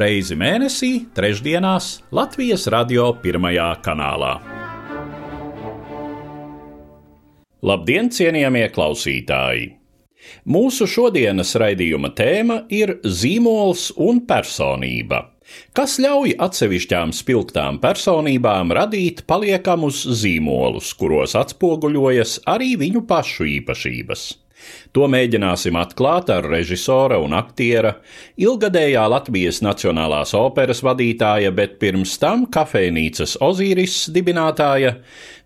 reizi mēnesī, trešdienās Latvijas radio pirmajā kanālā. Labdien, cienījamie klausītāji! Mūsu šodienas raidījuma tēma ir zīmols un personība, kas ļauj atsevišķām spilgtām personībām radīt paliekamus zīmolus, kuros atspoguļojas arī viņu pašu īpašības. To mēģināsim atklāt ar režisora un aktiera, ilgadējā Latvijas Nacionālās operas vadītāja, bet pirms tam kafejnīcas Ozīris dibinātāja,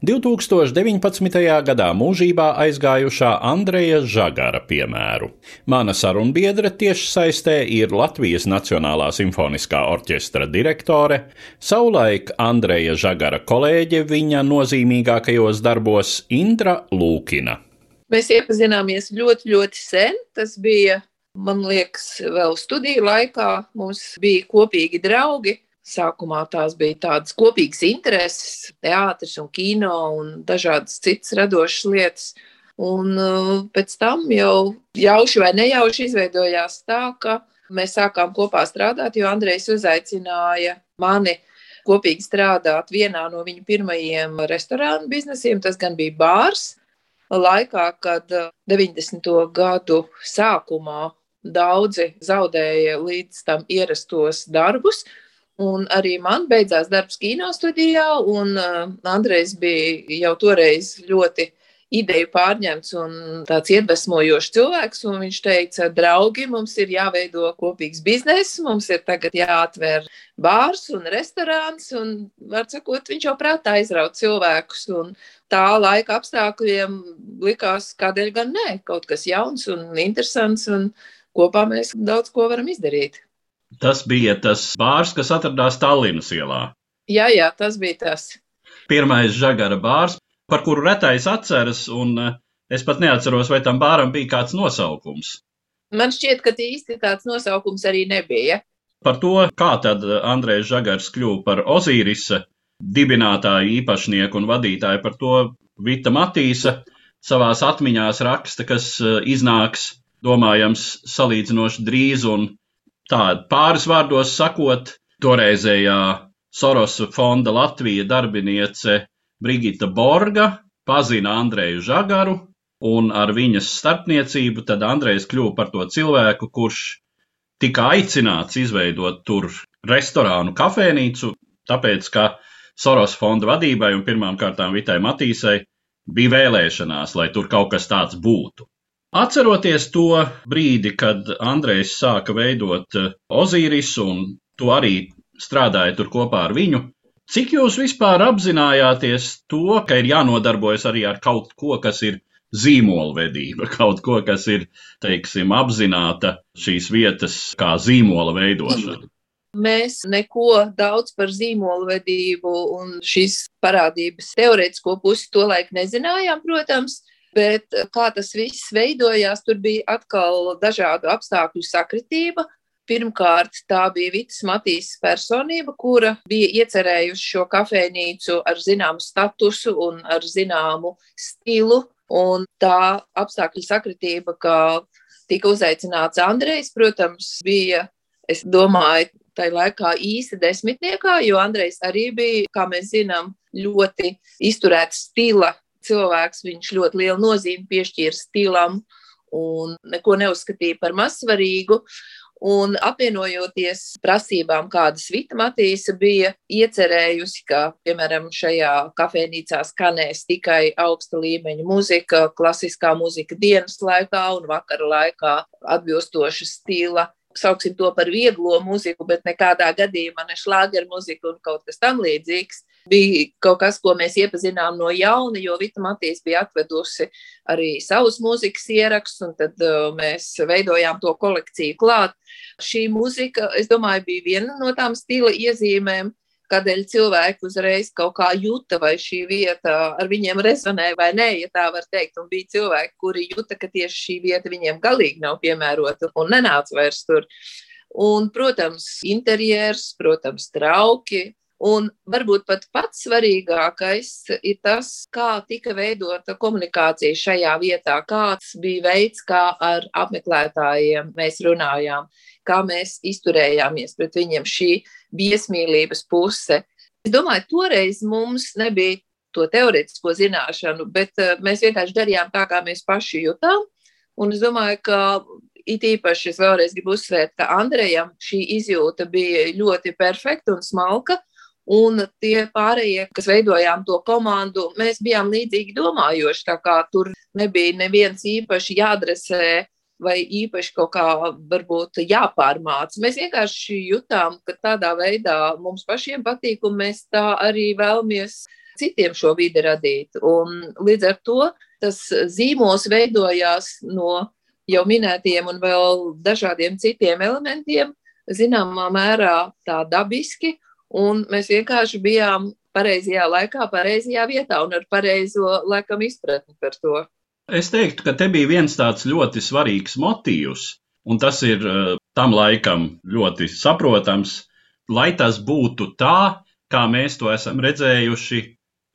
2019. gadā mūžībā aizgājušā Andreja Žagara piemēru. Mana sarunbiedre tieši saistē ir Latvijas Nacionālā simfoniskā orķestra direktore, savulaik Andreja Žagara kolēģe viņa nozīmīgākajos darbos Indra Lūkina. Mēs iepazināmies ļoti, ļoti sen. Tas bija, man liekas, vēl studiju laikā. Mums bija kopīgi draugi. Sākumā tās bija tādas kopīgas intereses, teātris un kino un dažādas citas radošas lietas. Un uh, pēc tam jau jauši vai nejauši izveidojās tā, ka mēs sākām kopā strādāt, jo Andrejs uzaicināja mani kopīgi strādāt vienā no viņa pirmajiem restorānu biznesiem. Tas gan bija bārs, laikā, kad 90. Eh, gadu sākumā daudzi zaudēja līdz tam ierastos darbus. Un arī man beidzās darbs kino studijā, un uh, Andrejs bija jau toreiz ļoti ideju pārņemts un tāds iedvesmojošs cilvēks. Viņš teica, draugi, mums ir jāveido kopīgs bizness, mums ir tagad jāatver bārs un restorāns. Un, var sakot, viņš jau prātā aizraut cilvēkus. Un tā laika apstākļiem likās, kādēļ gan nē, kaut kas jauns un interesants. Un kopā mēs daudz ko varam izdarīt. Tas bija tas bārs, kas atradās Tallinas ielā. Jā, jā, tas bija tas. Pirmais žagara bārs, par kuru retais atceras, un eh, es pat neatceros, vai tam bāram bija kāds nosaukums. Man šķiet, ka īsti tāds nosaukums arī nebija. Par to, kā tad Andrēs Žagars kļuva par Ozīrisa dibinātāju, īpašnieku un vadītāju, par to Vita Matīsa savās atmiņās raksta, kas eh, iznāks, domājams, salīdzinoši drīz, un tā pāris vārdos sakot, toreizējā Sorosa fonda Latvija darbiniece Brigita Borga pazina Andreju Žagaru, un ar viņas starpniecību tad Andrejs kļuva par to cilvēku, kurš tika aicināts izveidot tur restorānu, kafejnīcu, tāpēc, ka Soros fonda vadībai un pirmām kārtām Vitai Matīsai bija vēlēšanās, lai tur kaut kas tāds būtu. Atceroties to brīdi, kad Andrejs sāka veidot eh, Ozīrisu un to arī strādāja tur kopā ar viņu, Cik jūs vispār apzinājāties to, ka ir jānodarbojas arī ar kaut ko, kas ir zīmolvedība, kaut ko, kas ir, teiksim, apzināta šīs vietas kā zīmola veidošana? Mēs neko daudz par zīmolvedību un šīs parādības teorētisko pusi to laiku nezinājām, protams, bet kā tas viss veidojās, tur bija atkal dažādu apstākļu sakritība. Pirmkārt, tā bija Vitas Matīs personība, kura bija iecerējusi šo kafejnīcu ar zināmu statusu un ar zināmu stilu. Un tā apstākļu sakritība, ka tika uzaicināts Andrejs, protams, bija, es domāju, tai laikā īsti desmitniekā, jo Andrejs arī bija, kā mēs zinām, ļoti izturēts stila cilvēks. Viņš ļoti lielu nozīmi piešķīra stilam un neko neuzskatīja par mazsvarīgu. Un apvienojoties prasībām, kādas Vita Matīsa bija iecerējusi, ka, piemēram, šajā kafejnīcā skanēs tikai augsta līmeņa muzika, klasiskā muzika dienas laikā un vakara laikā atbilstoša stila. Sauksim to par vieglo mūziku, bet nekādā gadījumā ne šlāgeru mūziku un kaut kas tam līdzīgs bija kaut kas, ko mēs iepazinām no jauna, jo Vita Matīs bija atvedusi arī savus mūzikas ierakstus, un tad uh, mēs veidojām to kolekciju klāt. Šī mūzika, es domāju, bija viena no tām stila iezīmēm. kādēļ cilvēki uzreiz kaut kā jūta, vai šī vieta ar viņiem rezonē vai nē, ja tā var teikt. Un bija cilvēki, kuri jūta, ka tieši šī vieta viņiem galīgi nav piemērota un nenāca vairs tur. Un, protams, interjers, protams, trauki, Un varbūt pat pats svarīgākais ir tas, kā tika veidota komunikācija šajā vietā, kāds bija veids, kā ar apmeklētājiem mēs runājām, kā mēs izturējāmies pret viņiem šī viesmīlības puse. Es domāju, toreiz mums nebija to teorētisko zināšanu, bet eh, mēs vienkārši darījām tā, kā mēs paši jutām. Un es domāju, ka it īpaši es vēlreiz gribu uzsvērt, ka Andrejam šī izjūta bija ļoti perfekta un smalka. Un tie pārējie, kas veidojām to komandu, mēs bijām līdzīgi domājoši. Tā kā tur nebija neviens īpaši jāadresē vai īpaši kaut kā varbūt jāpārmāca. Mēs vienkārši jutām, ka tādā veidā mums pašiem patīk, un mēs tā arī vēlamies citiem šo vidi radīt. Un līdz ar to tas zīmols veidojās no jau minētiem un vēl dažādiem citiem elementiem, zināmā mērā tā dabiski, Un mēs vienkārši bijām pareizajā laikā, pareizajā vietā un ar pareizo laikam izpratni par to. Es teiktu, ka te bija viens tāds ļoti svarīgs motīvs, un tas ir uh, tam laikam ļoti saprotams, lai tas būtu tā, kā mēs to esam redzējuši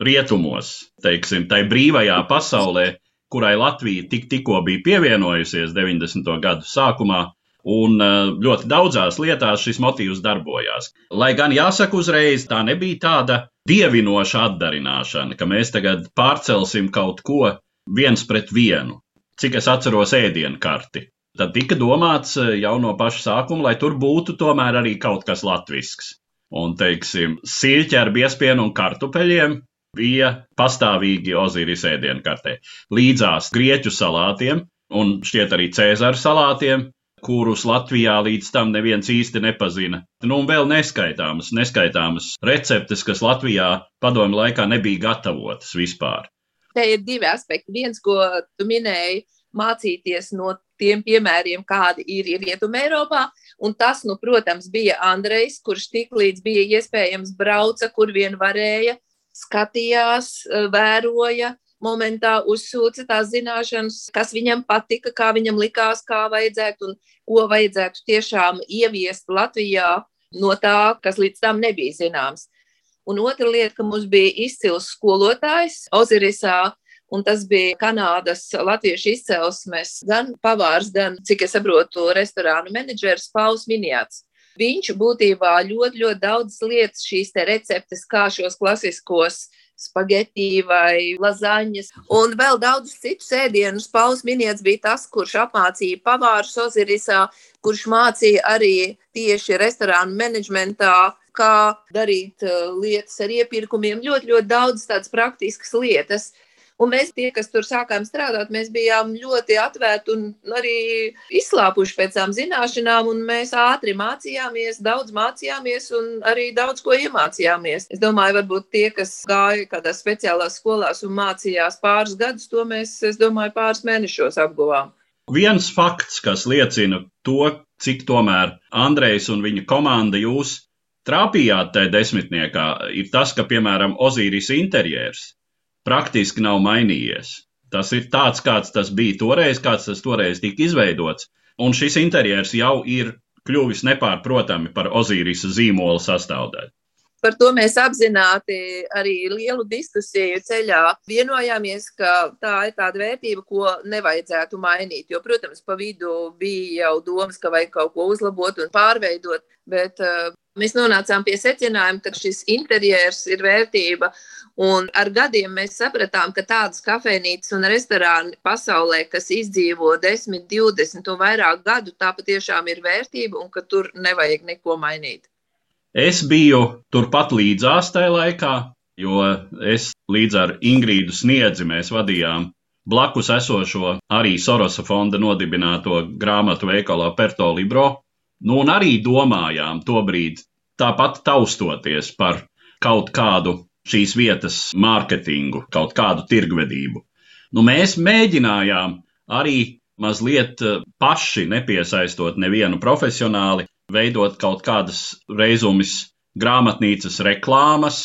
rietumos, teiksim, tai brīvajā pasaulē, kurai Latvija tik, tikko bija pievienojusies 90. gadu sākumā, Un eh, ļoti daudzās lietās šis motīvs darbojās. Lai gan jāsaka uzreiz, tā nebija tāda dievinoša atdarināšana, ka mēs tagad pārcelsim kaut ko viens pret vienu, cik es atceros ēdienu karti. Tad tika domāts eh, jau no paša sākuma, lai tur būtu tomēr arī kaut kas latvisks. Un, teiksim, siļķi ar biespienu un kartupeļiem bija pastāvīgi Ozīris ēdienu kartē. Līdzās grieķu salātiem un šķiet arī cēzaru salātiem kurus Latvijā līdz tam neviens īsti nepazina. Nu, un vēl neskaitāmas, neskaitāmas receptes, kas Latvijā padomju laikā nebija gatavotas vispār. Te ir divi aspekti. Viens, ko tu minēji, mācīties no tiem piemēriem, kādi ir Rietumē Eiropā. Un tas, nu, protams, bija Andrejs, kurš tik līdz bija iespējams brauca, kur vien varēja, skatījās, vēroja, momentā uzsūca tās zināšanas, kas viņam patika, kā viņam likās, kā vajadzētu un ko vajadzētu tiešām ieviest Latvijā no tā, kas līdz tam nebija zināms. Un otra lieta, ka mums bija izcils skolotājs Ozirisā, un tas bija Kanādas latviešu izcelsmes gan pavārs, gan, cik es saprotu, restorānu menedžers Pauls Miniāts. Viņš būtībā ļoti, ļoti daudz lietas, šīs receptes, kā šos klasiskos spagetti vai lazaņas, un vēl daudzus citus ēdienus. Pauls Miniets bija tas, kurš apmācīja pavāru Ozirisā, kurš mācīja arī tieši restorānu menedžmentā, kā darīt uh, lietas ar iepirkumiem. Ļoti, ļoti daudz tādas praktiskas lietas. Un mēs, tie, kas tur sākām strādāt, mēs bijām ļoti atvērti un arī izslāpuši pēc tām zināšanām, mēs ātri mācījāmies, daudz mācījāmies un arī daudz ko iemācījāmies. Es domāju, varbūt tie, kas gāja kādās speciālās skolās un mācījās pāris gadus, to mēs, es domāju, pāris mēnešos apguvām. Viens fakts, kas liecina to, cik tomēr Andrejs un viņa komanda jūs trāpījāt tajā desmitniekā, ir tas, ka, piemēram, Ozīris interjers praktiski nav mainījies. Tas ir tāds, kāds tas bija toreiz, kāds tas toreiz tika izveidots, un šis interjers jau ir kļuvis nepārprotami par Ozīrisa zīmola sastāvdaļu. Par to mēs apzināti arī lielu diskusiju ceļā vienojāmies, ka tā ir tāda vērtība, ko nevajadzētu mainīt. Jo, protams, pa vidu bija jau domas, ka vajag kaut ko uzlabot un pārveidot, bet uh, mēs nonācām pie secinājuma, ka šis interjers ir vērtība. Un ar gadiem mēs sapratām, ka tādas kafejnīcas un restorāni pasaulē, kas izdzīvo 10, 20 un vairāk gadu, tā patiešām ir vērtība un ka tur nevajag neko mainīt. Es biju turpat līdzās tajā laikā, jo es līdz ar Ingrīdu Sniedzi mēs vadījām blakus esošo arī Sorosa fonda nodibināto grāmatu veikalā Perto Libro, nu un arī domājām tobrīd tāpat taustoties par kaut kādu šīs vietas mārketingu, kaut kādu tirgvedību. Nu, mēs mēģinājām arī mazliet eh, paši nepiesaistot nevienu profesionāli, veidot kaut kādas reizumus grāmatnīcas reklāmas.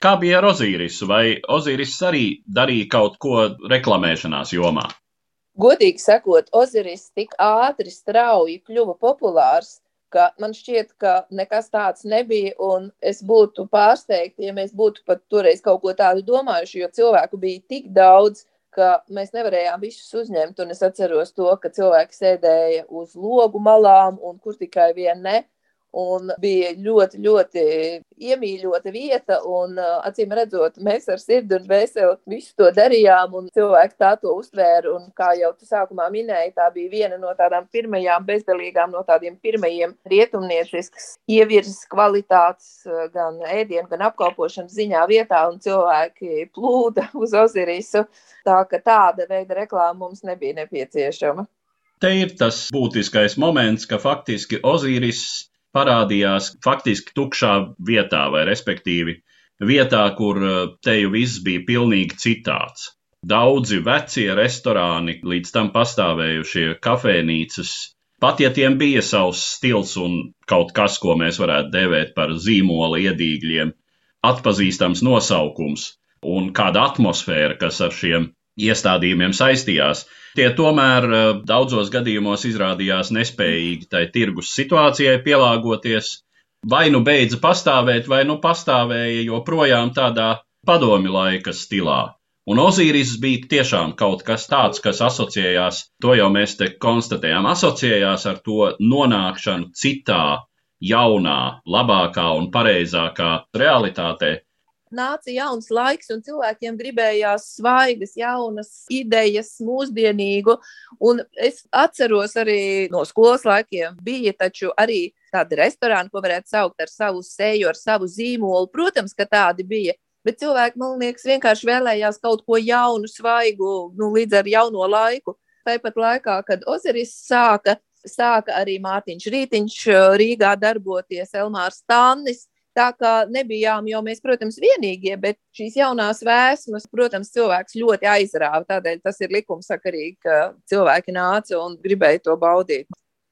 Kā bija ar Ozīrisu? Vai Ozīris arī darīja kaut ko reklamēšanās jomā? Godīgi sakot, Ozīris tik ātri, strauji kļuva populārs, ka man šķiet, ka nekas tāds nebija. Es būtu pārsteigta, ja mēs būtu pat toreiz kaut ko tādu domājuši, jo cilvēku bija tik daudz, ka mēs nevarējām visus uzņemt. Es atceros to, ka cilvēki sēdēja uz logu malām un kur tikai vien ne. Un bija ļoti, ļoti iemīļota vieta. Un, acīm redzot, mēs ar sirdi un vēseli visu to darījām, un cilvēki tā to uztvēra. Un, kā jau tu sākumā minēji, tā bija viena no tādām pirmajām bezdalīgām, no tādiem pirmajiem rietumnieciskas ievirzes kvalitātes, gan ēdienu, gan apkalpošanas ziņā vietā, un cilvēki plūda uz Ozirisu. Tā ka tāda veida reklāma mums nebija nepieciešama. Te ir tas būtiskais moments, ka faktiski Ozīris parādījās faktiski tukšā vietā, vai respektīvi vietā, kur eh, teju viss bija pilnīgi citāds. Daudzi vecie restorāni, līdz tam pastāvējušie kafejnīcas, pat ja tiem bija savs stils un kaut kas, ko mēs varētu dēvēt par zīmola iedīgļiem, atpazīstams nosaukums un kāda atmosfēra, kas ar šiem iestādījumiem saistījās, Tie tomēr eh, daudzos gadījumos izrādījās nespējīgi tai tirgus situācijai pielāgoties. Vai nu beidza pastāvēt, vai nu pastāvēja joprojām tādā padomi laika stilā. Un Ozīris bija tiešām kaut kas tāds, kas asociējās, to jau mēs te konstatējām, asociējās ar to nonākšanu citā, jaunā, labākā un pareizākā realitātē, nāca jauns laiks, un cilvēkiem gribējās svaigas, jaunas idejas, mūsdienīgu. Un es atceros arī no skolas laikiem, bija taču arī tādi restorāni, ko varētu saukt ar savu seju, ar savu zīmolu. Protams, ka tādi bija. Bet cilvēki, man liekas, vienkārši vēlējās kaut ko jaunu, svaigu, nu, līdz ar jauno laiku. Tāpat laikā, kad Ozeris sāka, sāka arī Mārtiņš Rītiņš Rīgā darboties, Elmārs Tannis, Tā kā nebijām jau mēs, protams, vienīgie, bet šīs jaunās vēsmas, protams, cilvēks ļoti aizrāva. Tādēļ tas ir likumsakarīgi, ka cilvēki nāca un gribēja to baudīt.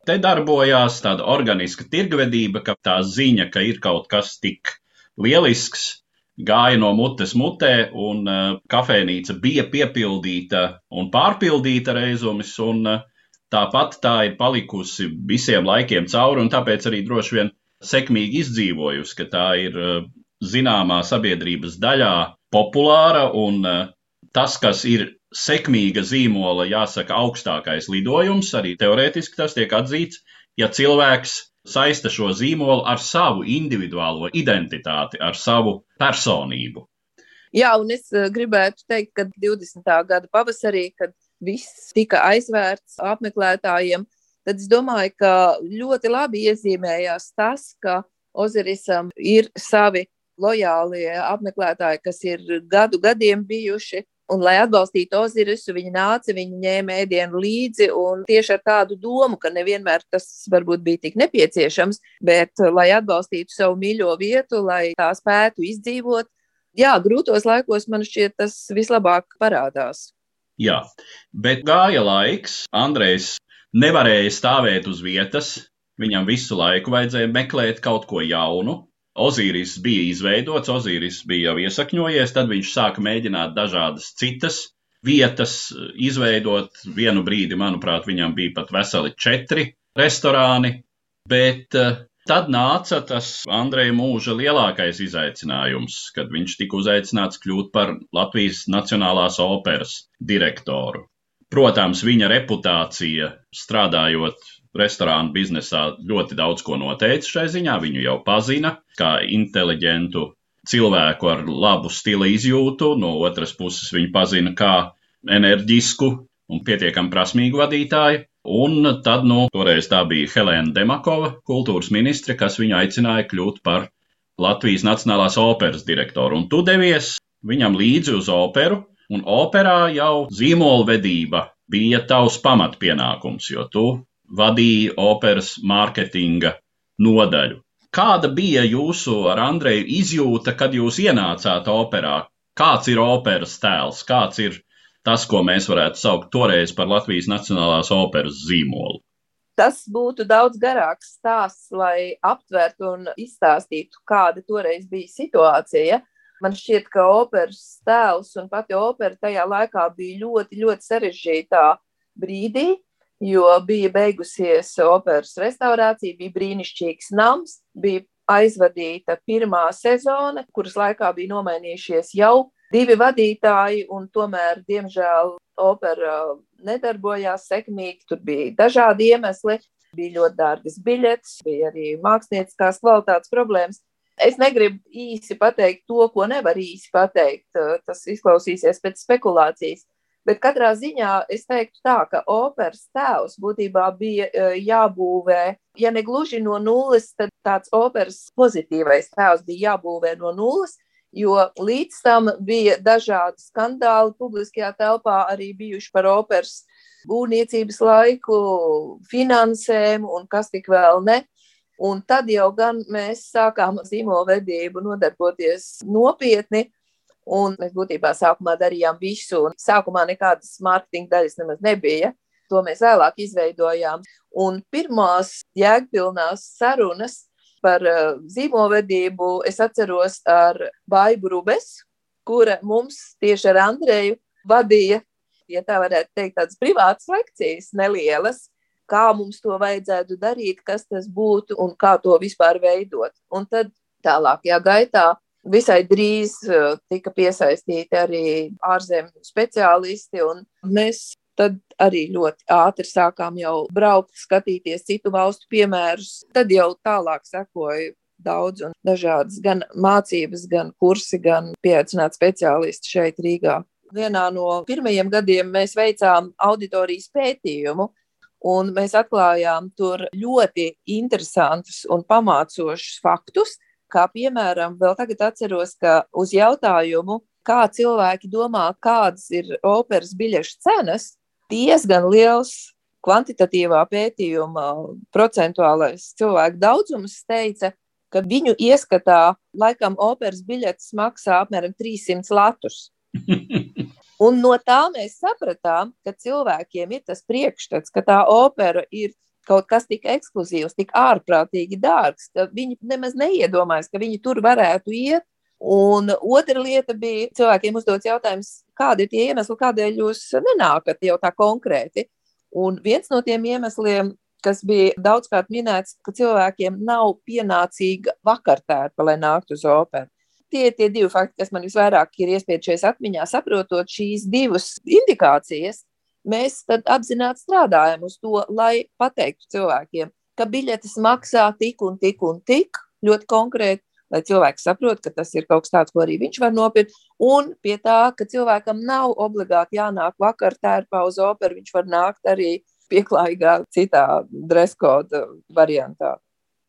Te darbojās tāda organiska tirgvedība, ka tā ziņa, ka ir kaut kas tik lielisks, gāja no mutes mutē, un uh, kafejnīca bija piepildīta un pārpildīta reizumis, un uh, tāpat tā ir palikusi visiem laikiem cauri, un tāpēc arī droši vien sekmīgi izdzīvojusi, ka tā ir eh, zināmā sabiedrības daļā populāra un eh, tas, kas ir sekmīga zīmola, jāsaka, augstākais lidojums, arī teorētiski tas tiek atzīts, ja cilvēks saista šo zīmolu ar savu individuālo identitāti, ar savu personību. Jā, un es eh, gribētu teikt, ka 20. gada pavasarī, kad viss tika aizvērts apmeklētājiem, tad es domāju, ka ļoti labi iezīmējās tas, ka Ozirisam ir savi lojālie apmeklētāji, kas ir gadu gadiem bijuši. Un, lai atbalstītu Ozirisu, viņi nāca, viņi ņēma ēdienu līdzi un tieši ar tādu domu, ka nevienmēr tas varbūt bija tik nepieciešams, bet lai atbalstītu savu mīļo vietu, lai tā spētu izdzīvot. Jā, grūtos laikos man šķiet tas vislabāk parādās. Jā, bet gāja laiks. Andrejs nevarēja stāvēt uz vietas, viņam visu laiku vajadzēja meklēt kaut ko jaunu. Ozīris bija izveidots, Ozīris bija jau iesakņojies, tad viņš sāka mēģināt dažādas citas vietas izveidot. Vienu brīdi, manuprāt, viņam bija pat veseli četri restorāni, bet uh, Tad nāca tas Andreja mūža lielākais izaicinājums, kad viņš tika uzaicināts kļūt par Latvijas Nacionālās operas direktoru. Protams, viņa reputācija strādājot restorānu biznesā ļoti daudz ko noteica šai ziņā. Viņu jau pazina kā inteliģentu cilvēku ar labu stila izjūtu, no otras puses viņu pazina kā enerģisku un pietiekami prasmīgu vadītāju. Un tad, nu, toreiz tā bija Helēna Demakova, kultūras ministre, kas viņu aicināja kļūt par Latvijas Nacionālās operas direktoru. Un tu devies viņam līdzi uz operu, Un operā jau zīmolvedība bija tavs pamatpienākums, jo tu vadīji operas mārketinga nodaļu. Kāda bija jūsu ar Andreju izjūta, kad jūs ienācāt operā? Kāds ir operas tēls, kāds ir tas, ko mēs varētu saukt toreiz par Latvijas Nacionālās operas zīmolu? Tas būtu daudz garāks stāsts, lai aptvertu un izstāstītu, kāda toreiz bija situācija. Man šķiet, ka operas tēls un pati opera tajā laikā bija ļoti, ļoti sarežģītā brīdī, jo bija beigusies operas restaurācija, bija brīnišķīgs nams, bija aizvadīta pirmā sezona, kuras laikā bija nomainījušies jau divi vadītāji, un tomēr, diemžēl, opera nedarbojās sekmīgi. Tur bija dažādi iemesli, bija ļoti dārgas biļetes, bija arī mākslinieckās kvalitātes problēmas. Es negribu īsi pateikt to, ko nevar īsi pateikt. Tas izklausīsies pēc spekulācijas. Bet katrā ziņā es teiktu tā, ka operas tēvs būtībā bija e, jābūvē, ja ne gluži no nulles, tad tāds operas pozitīvais tēvs bija jābūvē no nulles, jo līdz tam bija dažādi skandāli publiskajā telpā arī bijuši par operas būvniecības laiku, finansēm un kas tik vēl ne. Un tad jau gan mēs sākām zīmolvedību nodarboties nopietni, Un mēs būtībā sākumā darījām visu. Sākumā nekādas mārketinga daļas nemaz nebija. To mēs vēlāk izveidojām. Un pirmās jēgpilnās sarunas par uh, zīmovedību es atceros ar Baibu Rubes, kura mums tieši ar Andreju vadīja, ja tā varētu teikt, tādas privātas lekcijas nelielas, kā mums to vajadzētu darīt, kas tas būtu un kā to vispār veidot. Un tad tālākajā gaitā Visai drīz eh, tika piesaistīti arī ārzemju speciālisti, un mēs tad arī ļoti ātri sākām jau braukt, skatīties citu valstu piemērus. Tad jau tālāk sekoja daudz un dažādas gan mācības, gan kursi, gan pieaicināti speciālisti šeit Rīgā. Vienā no pirmajiem gadiem mēs veicām auditorijas pētījumu, un mēs atklājām tur ļoti interesantus un pamācošus faktus Kā piemēram, vēl tagad atceros, ka uz jautājumu, kā cilvēki domā, kādas ir operas biļešu cenas, diezgan liels kvantitatīvā pētījuma procentuālais cilvēku daudzums teica, ka viņu ieskatā laikam operas biļetes maksā apmēram 300 latus. Un no tā mēs sapratām, ka cilvēkiem ir tas priekšstats, ka tā opera ir kaut kas tik ekskluzīvs, tik ārprātīgi dārgs, ka viņi nemaz neiedomājas, ka viņi tur varētu iet. Un otra lieta bija cilvēkiem uzdots jautājums, kādi ir tie iemesli, kādēļ jūs nenākat jau tā konkrēti. Un viens no tiem iemesliem, kas bija daudzkārt minēts, ka cilvēkiem nav pienācīga vakartērpa, lai nāktu uz operu. Tie ir tie divi fakti, kas man visvairāk ir iespiedušies atmiņā, saprotot šīs divas indikācijas mēs apzināti strādājam uz to, lai pateiktu cilvēkiem, ka biļetes maksā tik un tik un tik ļoti konkrēti, lai cilvēks saprot, ka tas ir kaut kas tāds, ko arī viņš var nopirkt, un pie tā, ka cilvēkam nav obligāti jānāk vakar tērpā uz operu, viņš var nākt arī pieklājīgā citā dreskoda variantā.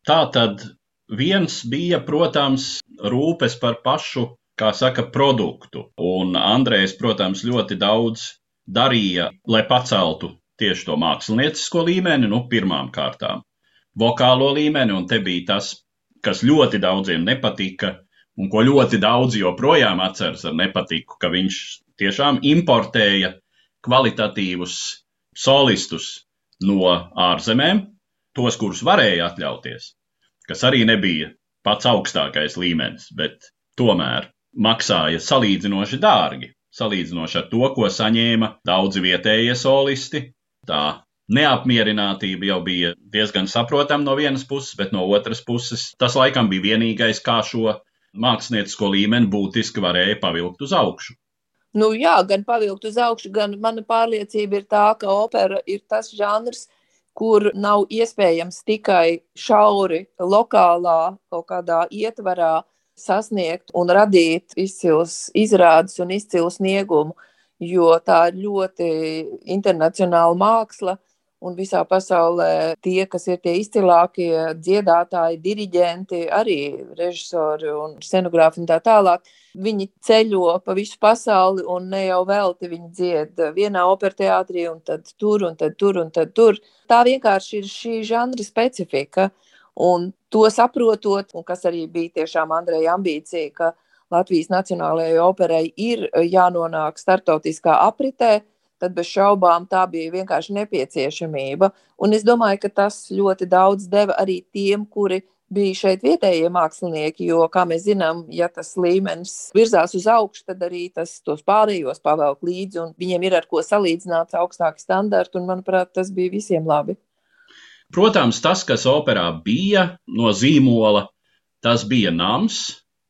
Tā tad viens bija, protams, rūpes par pašu, kā saka, produktu, un Andrejs, protams, ļoti daudz darīja, lai paceltu tieši to māksliniecisko līmeni, nu, pirmām kārtām, vokālo līmeni, un te bija tas, kas ļoti daudziem nepatika, un ko ļoti daudzi joprojām atceras ar nepatiku, ka viņš tiešām importēja kvalitatīvus solistus no ārzemēm, tos, kurus varēja atļauties, kas arī nebija pats augstākais līmenis, bet tomēr maksāja salīdzinoši dārgi salīdzinoši ar to, ko saņēma daudzi vietējie solisti. Tā neapmierinātība jau bija diezgan saprotama no vienas puses, bet no otras puses tas laikam bija vienīgais, kā šo māksliniecisko līmeni būtiski varēja pavilkt uz augšu. Nu, jā, gan pavilkt uz augšu, gan mana pārliecība ir tā, ka opera ir tas žanrs, kur nav iespējams tikai šauri lokālā kaut kādā ietvarā sasniegt un radīt izcils izrādes un izcilu sniegumu, jo tā ir ļoti internacionāla māksla. Un visā pasaulē tie, kas ir tie izcilākie dziedātāji, diriģenti, arī režisori un scenogrāfi un tā tālāk, viņi ceļo pa visu pasauli un ne jau velti viņi dzied vienā operteātrī un tad tur un tad tur un tad tur. Tā vienkārši ir šī žanra specifika. Un to saprotot, un kas arī bija tiešām Andreja ambīcija, ka Latvijas Nacionālajai operai ir jānonāk startautiskā apritē, tad bez šaubām tā bija vienkārši nepieciešamība. Un es domāju, ka tas ļoti daudz deva arī tiem, kuri bija šeit vietējie mākslinieki, jo, kā mēs zinām, ja tas līmenis virzās uz augšu, tad arī tas tos pārējos pavelk līdzi, un viņiem ir ar ko salīdzināt augstāki standarti, un, manuprāt, tas bija visiem labi. Protams, tas, kas operā bija no zīmola, tas bija nams,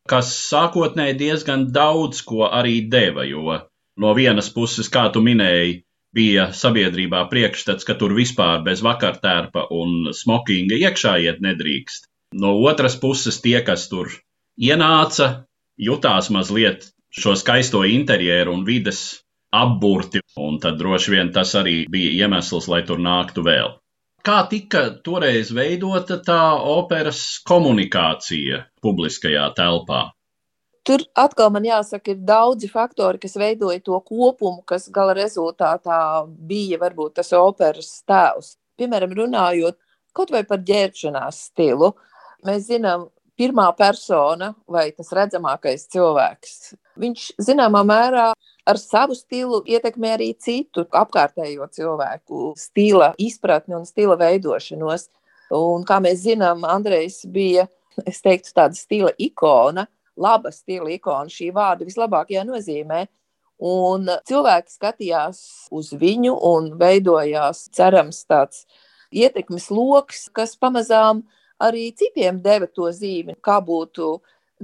kas sākotnēji diezgan daudz ko arī deva, jo no vienas puses, kā tu minēji, bija sabiedrībā priekšstats, ka tur vispār bez vakartērpa un smokinga iekšā iet nedrīkst. No otras puses, tie, kas tur ienāca, jutās mazliet šo skaisto interjeru un vides apburti, un tad droši vien tas arī bija iemesls, lai tur nāktu vēl. Kā tika toreiz veidota tā operas komunikācija publiskajā telpā? Tur atkal man jāsaka, ir daudzi faktori, kas veidoja to kopumu, kas gala rezultātā bija varbūt tas operas tēls. Piemēram, runājot kaut vai par ģērbšanās stilu. Mēs zinām, pirmā persona vai tas redzamākais cilvēks. Viņš zināmā mērā ar savu stilu ietekmē arī citu apkārtējo cilvēku stila izpratni un stila veidošanos. Un, kā mēs zinām, Andrejs bija teiktu, tāda stila ikona, laba stila ikona, šī vārda vislabākajā nozīmē. Un cilvēki skatījās uz viņu un veidojās, cerams, tāds ietekmes lokus, kas pamazām arī citiem deva to zīmi, kā būtu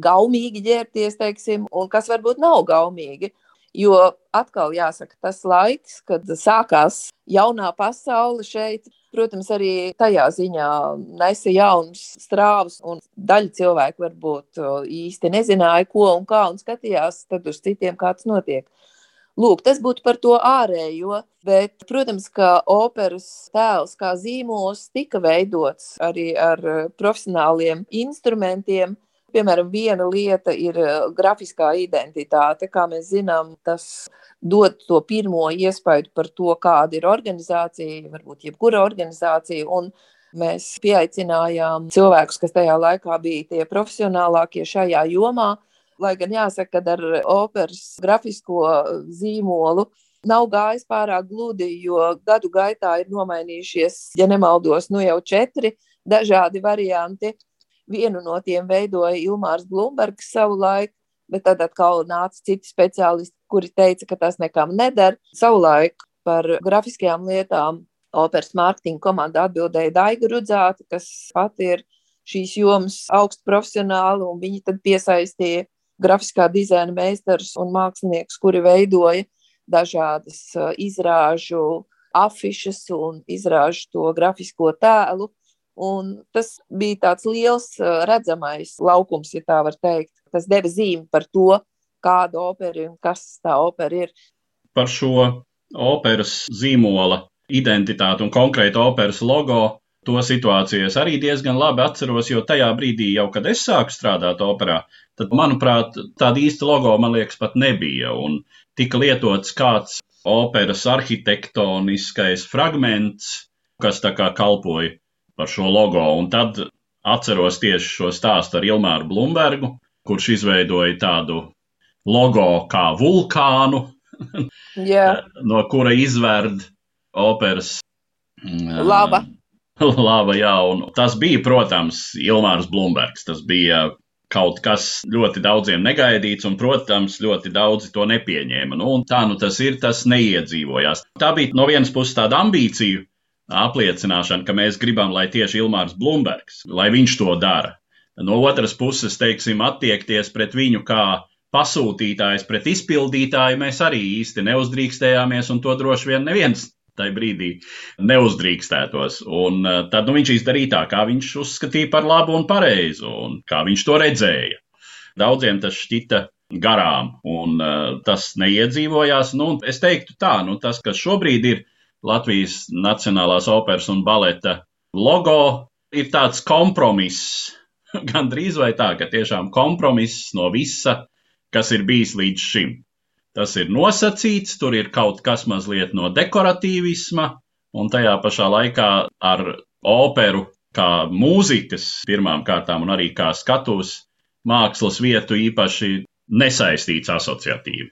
gaumīgi ģērbties, teiksim, un kas varbūt nav gaumīgi. Jo atkal jāsaka, tas laiks, kad sākās jaunā pasaule šeit, protams, arī tajā ziņā nesa jaunas strāvas, un daļa cilvēku varbūt īsti nezināja, ko un kā, un skatījās uz citiem, kā tas notiek. Lūk, tas būtu par to ārējo, bet, protams, ka operas tēls kā zīmols tika veidots arī ar eh, profesionāliem instrumentiem. Piemēram, viena lieta ir eh, grafiskā identitāte. Kā mēs zinām, tas dod to pirmo iespaidu par to, kāda ir organizācija, varbūt jebkura organizācija. Un mēs pieaicinājām cilvēkus, kas tajā laikā bija tie profesionālākie šajā jomā, Lai gan jāsaka, ka ar operas grafisko zīmolu nav gājis pārāk gludi, jo gadu gaitā ir nomainījušies, ja nemaldos, nu jau četri dažādi varianti. Vienu no tiem veidoja Ilmārs Blūmbergs savu laiku, bet tad atkal nāca citi speciālisti, kuri teica, ka tas nekam neder. Savulaik par grafiskajām lietām operas mārketinga komanda atbildēja Daiga Rudzāta, kas pati ir šīs jomas augstu profesionāli, un viņi tad piesaistīja grafiskā dizaina meistars un mākslinieks, kuri veidoja dažādas izrāžu afišas un izrāžu to grafisko tēlu. Un tas bija tāds liels, redzamais laukums, ja tā var teikt. Tas deva zīmi par to, kāda opera un kas tā opera ir. Par šo operas zīmola identitāti un konkrēti operas logo to situāciju es arī diezgan labi atceros, jo tajā brīdī, jau kad es sāku strādāt operā, tad, manuprāt, tāda īsta logo, man liekas, pat nebija. Un tika lietots kāds operas arhitektoniskais fragments, kas tā kā kalpoja par šo logo. Un tad atceros tieši šo stāstu ar Ilmāru Blumbergu, kurš izveidoja tādu logo kā vulkānu, yeah. no kura izverd operas lava. Lava, jā, un tas bija, protams, Ilmārs Blumbergs. Tas bija kaut kas ļoti daudziem negaidīts, un, protams, ļoti daudzi to nepieņēma. Nu, tā nu tas ir, tas neiedzīvojās. Tā bija no vienas puses tāda ambīcija apliecināšana, ka mēs gribam, lai tieši Ilmārs Blumbergs, lai viņš to dara. No otras puses, teiksim, attiekties pret viņu kā pasūtītājs pret izpildītāju mēs arī īsti neuzdrīkstējāmies, un to droši vien neviens tajā brīdī neuzdrīkstētos. Un uh, tad nu, viņš izdarīja tā, kā viņš uzskatīja par labu un pareizu, un kā viņš to redzēja. Daudziem tas šķita garām, un uh, tas neiedzīvojās. Nu, es teiktu tā, nu, tas, kas šobrīd ir Latvijas Nacionālās operas un baleta logo, ir tāds kompromiss. Gan drīz vai tā, ka tiešām kompromiss no visa, kas ir bijis līdz šim. Tas ir nosacīts, tur ir kaut kas mazliet no dekoratīvisma, un tajā pašā laikā ar operu kā mūzikas pirmām kārtām un arī kā skatuves mākslas vietu īpaši nesaistīts asociatīvi.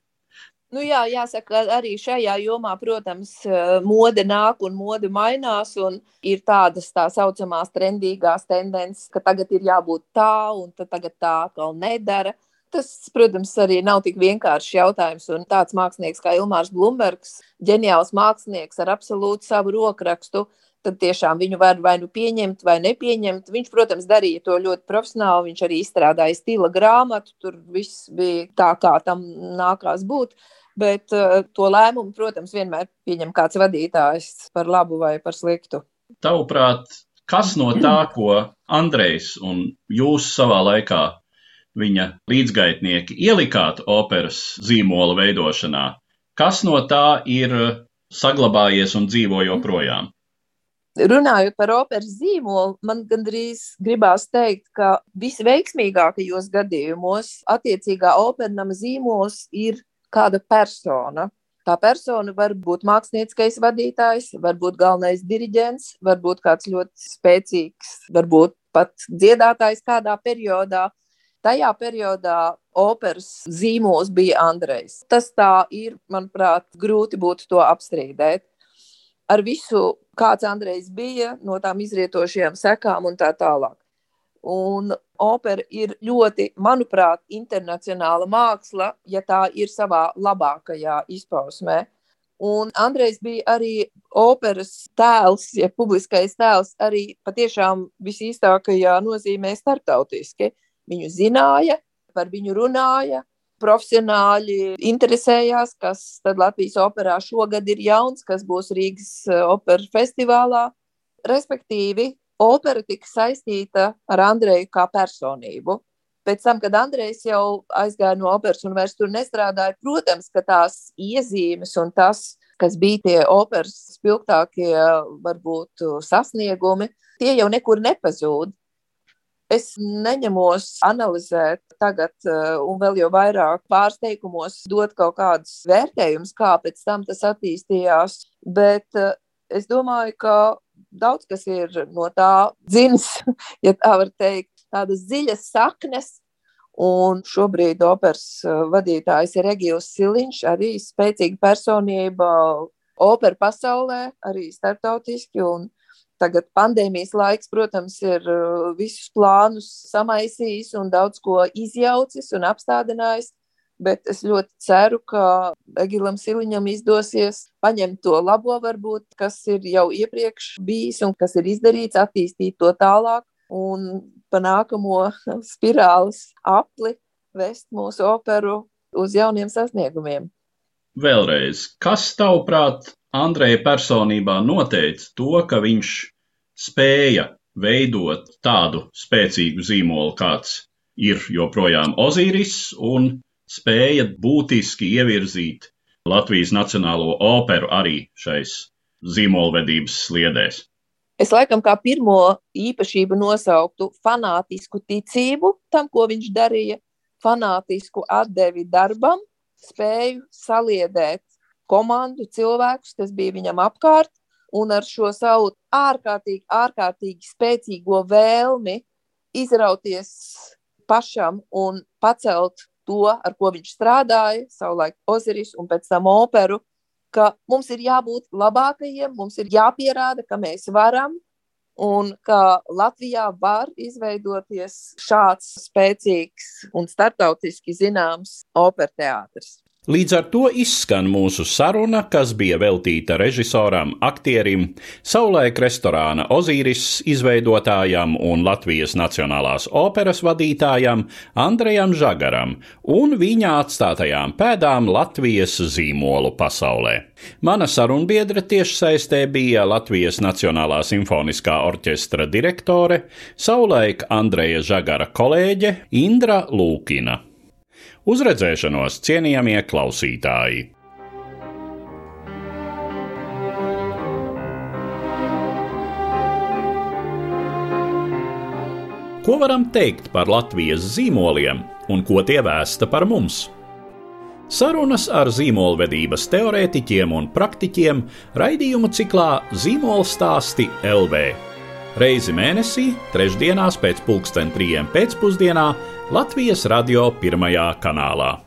Nu jā, jāsaka, arī šajā jomā, protams, eh, mode nāk un mode mainās. Un ir tādas tā saucamās trendīgās tendences, ka tagad ir jābūt tā, un tagad tā atkal nedara. Tas, protams, arī nav tik vienkāršs jautājums. Un tāds mākslinieks kā Ilmārs Blūmbergs, ģeniāls mākslinieks ar absolūtu savu rokrakstu, tad tiešām viņu var vai nu pieņemt, vai nepieņemt. Viņš, protams, darīja to ļoti profesionāli. Viņš arī izstrādāja stila grāmatu. Tur viss bija tā, kā tam nākās būt. Bet uh, to lēmumu, protams, vienmēr pieņem kāds vadītājs par labu vai par sliktu. Tavuprāt, kas no tā, ko Andrejs un jūs savā laikā viņa līdzgaitnieki ielikāt operas zīmola veidošanā, kas no tā ir saglabājies un dzīvo joprojām? Runājot par operas zīmolu, man gandrīz gribās teikt, ka visveiksmīgākajos gadījumos attiecīgā operama zīmols ir kāda persona. Tā persona var būt mākslinieckais vadītājs, varbūt galvenais diriģents, varbūt kāds ļoti spēcīgs, varbūt pat dziedātājs kādā periodā. Tajā periodā operas zīmols bija Andrejs. Tas tā ir, manuprāt, grūti būtu to apstrīdēt. Ar visu, kāds Andrejs bija, no tām izrietošajām sekām un tā tālāk. Un opera ir ļoti, manuprāt, internacionāla māksla, ja tā ir savā labākajā izpausmē. Un Andrejs bija arī operas tēls, ja publiskais tēls, arī patiešām visīstākajā nozīmē starptautiski. Viņu zināja, par viņu runāja, profesionāļi interesējās, kas tad Latvijas operā šogad ir jauns, kas būs Rīgas eh, operas festivālā. Respektīvi, opera tika saistīta ar Andreju kā personību. Pēc tam, kad Andrejs jau aizgāja no operas un vairs tur nestrādāja, protams, ka tās iezīmes un tas, kas bija tie operas spilgtākie, varbūt sasniegumi, tie jau nekur nepazūd. Es neņemos analizēt tagad, un vēl jau vairāk pārsteigumos dot kaut kādus vērtējumus, kā pēc tam tas attīstījās. Bet es domāju, ka daudz kas ir no tā dzimis, ja tā var teikt, tādas dziļas saknes. Un šobrīd operas uh, vadītājs ir Regijs Siliņš, arī spēcīga personība opera pasaulē, arī starptautiski. Un tagad pandēmijas laiks, protams, ir uh, visus plānus samaisījis un daudz ko izjaucis un apstādinājis bet es ļoti ceru, ka Egilam Siliņam izdosies paņemt to labo, varbūt, kas ir jau iepriekš bijis un kas ir izdarīts, attīstīt to tālāk un pa nākamo spirāles apli vest mūsu operu uz jauniem sasniegumiem. Vēlreiz, kas tavuprāt Andreja personībā noteica to, ka viņš spēja veidot tādu spēcīgu zīmolu, kāds ir joprojām Ozīris, un spēja būtiski ievirzīt Latvijas Nacionālo operu arī šais zīmolvedības sliedēs. Es laikam kā pirmo īpašību nosauktu fanātisku ticību tam, ko viņš darīja, fanātisku atdevi darbam, spēju saliedēt komandu, cilvēkus, kas bija viņam apkārt, un ar šo savu ārkārtīgi, ārkārtīgi spēcīgo vēlmi izrauties pašam un pacelt to, ar ko viņš strādāja, savulaik Oziris un pēc tam operu, ka mums ir jābūt labākajiem, mums ir jāpierāda, ka mēs varam un ka Latvijā var izveidoties šāds spēcīgs un startautiski zināms operteātris. Līdz ar to izskan mūsu saruna, kas bija veltīta režisoram, aktierim, savulaik restorāna Ozīris izveidotājam un Latvijas Nacionālās operas vadītājam Andrejam Žagaram un viņa atstātajām pēdām Latvijas zīmolu pasaulē. Mana sarunbiedra tiešsaistē bija Latvijas Nacionālā simfoniskā orķestra direktore, savulaik Andreja Žagara kolēģe Indra Lūkina. Uz redzēšanos, cienījamie klausītāji! Ko varam teikt par Latvijas zīmoliem un ko tie vēsta par mums? Sarunas ar zīmolvedības teorētiķiem un praktiķiem raidījumu ciklā Zīmola stāsti LV. Reizi mēnesī, trešdienās pēc pulksten trijiem pēcpusdienā Latvijas radio pirmajā kanālā.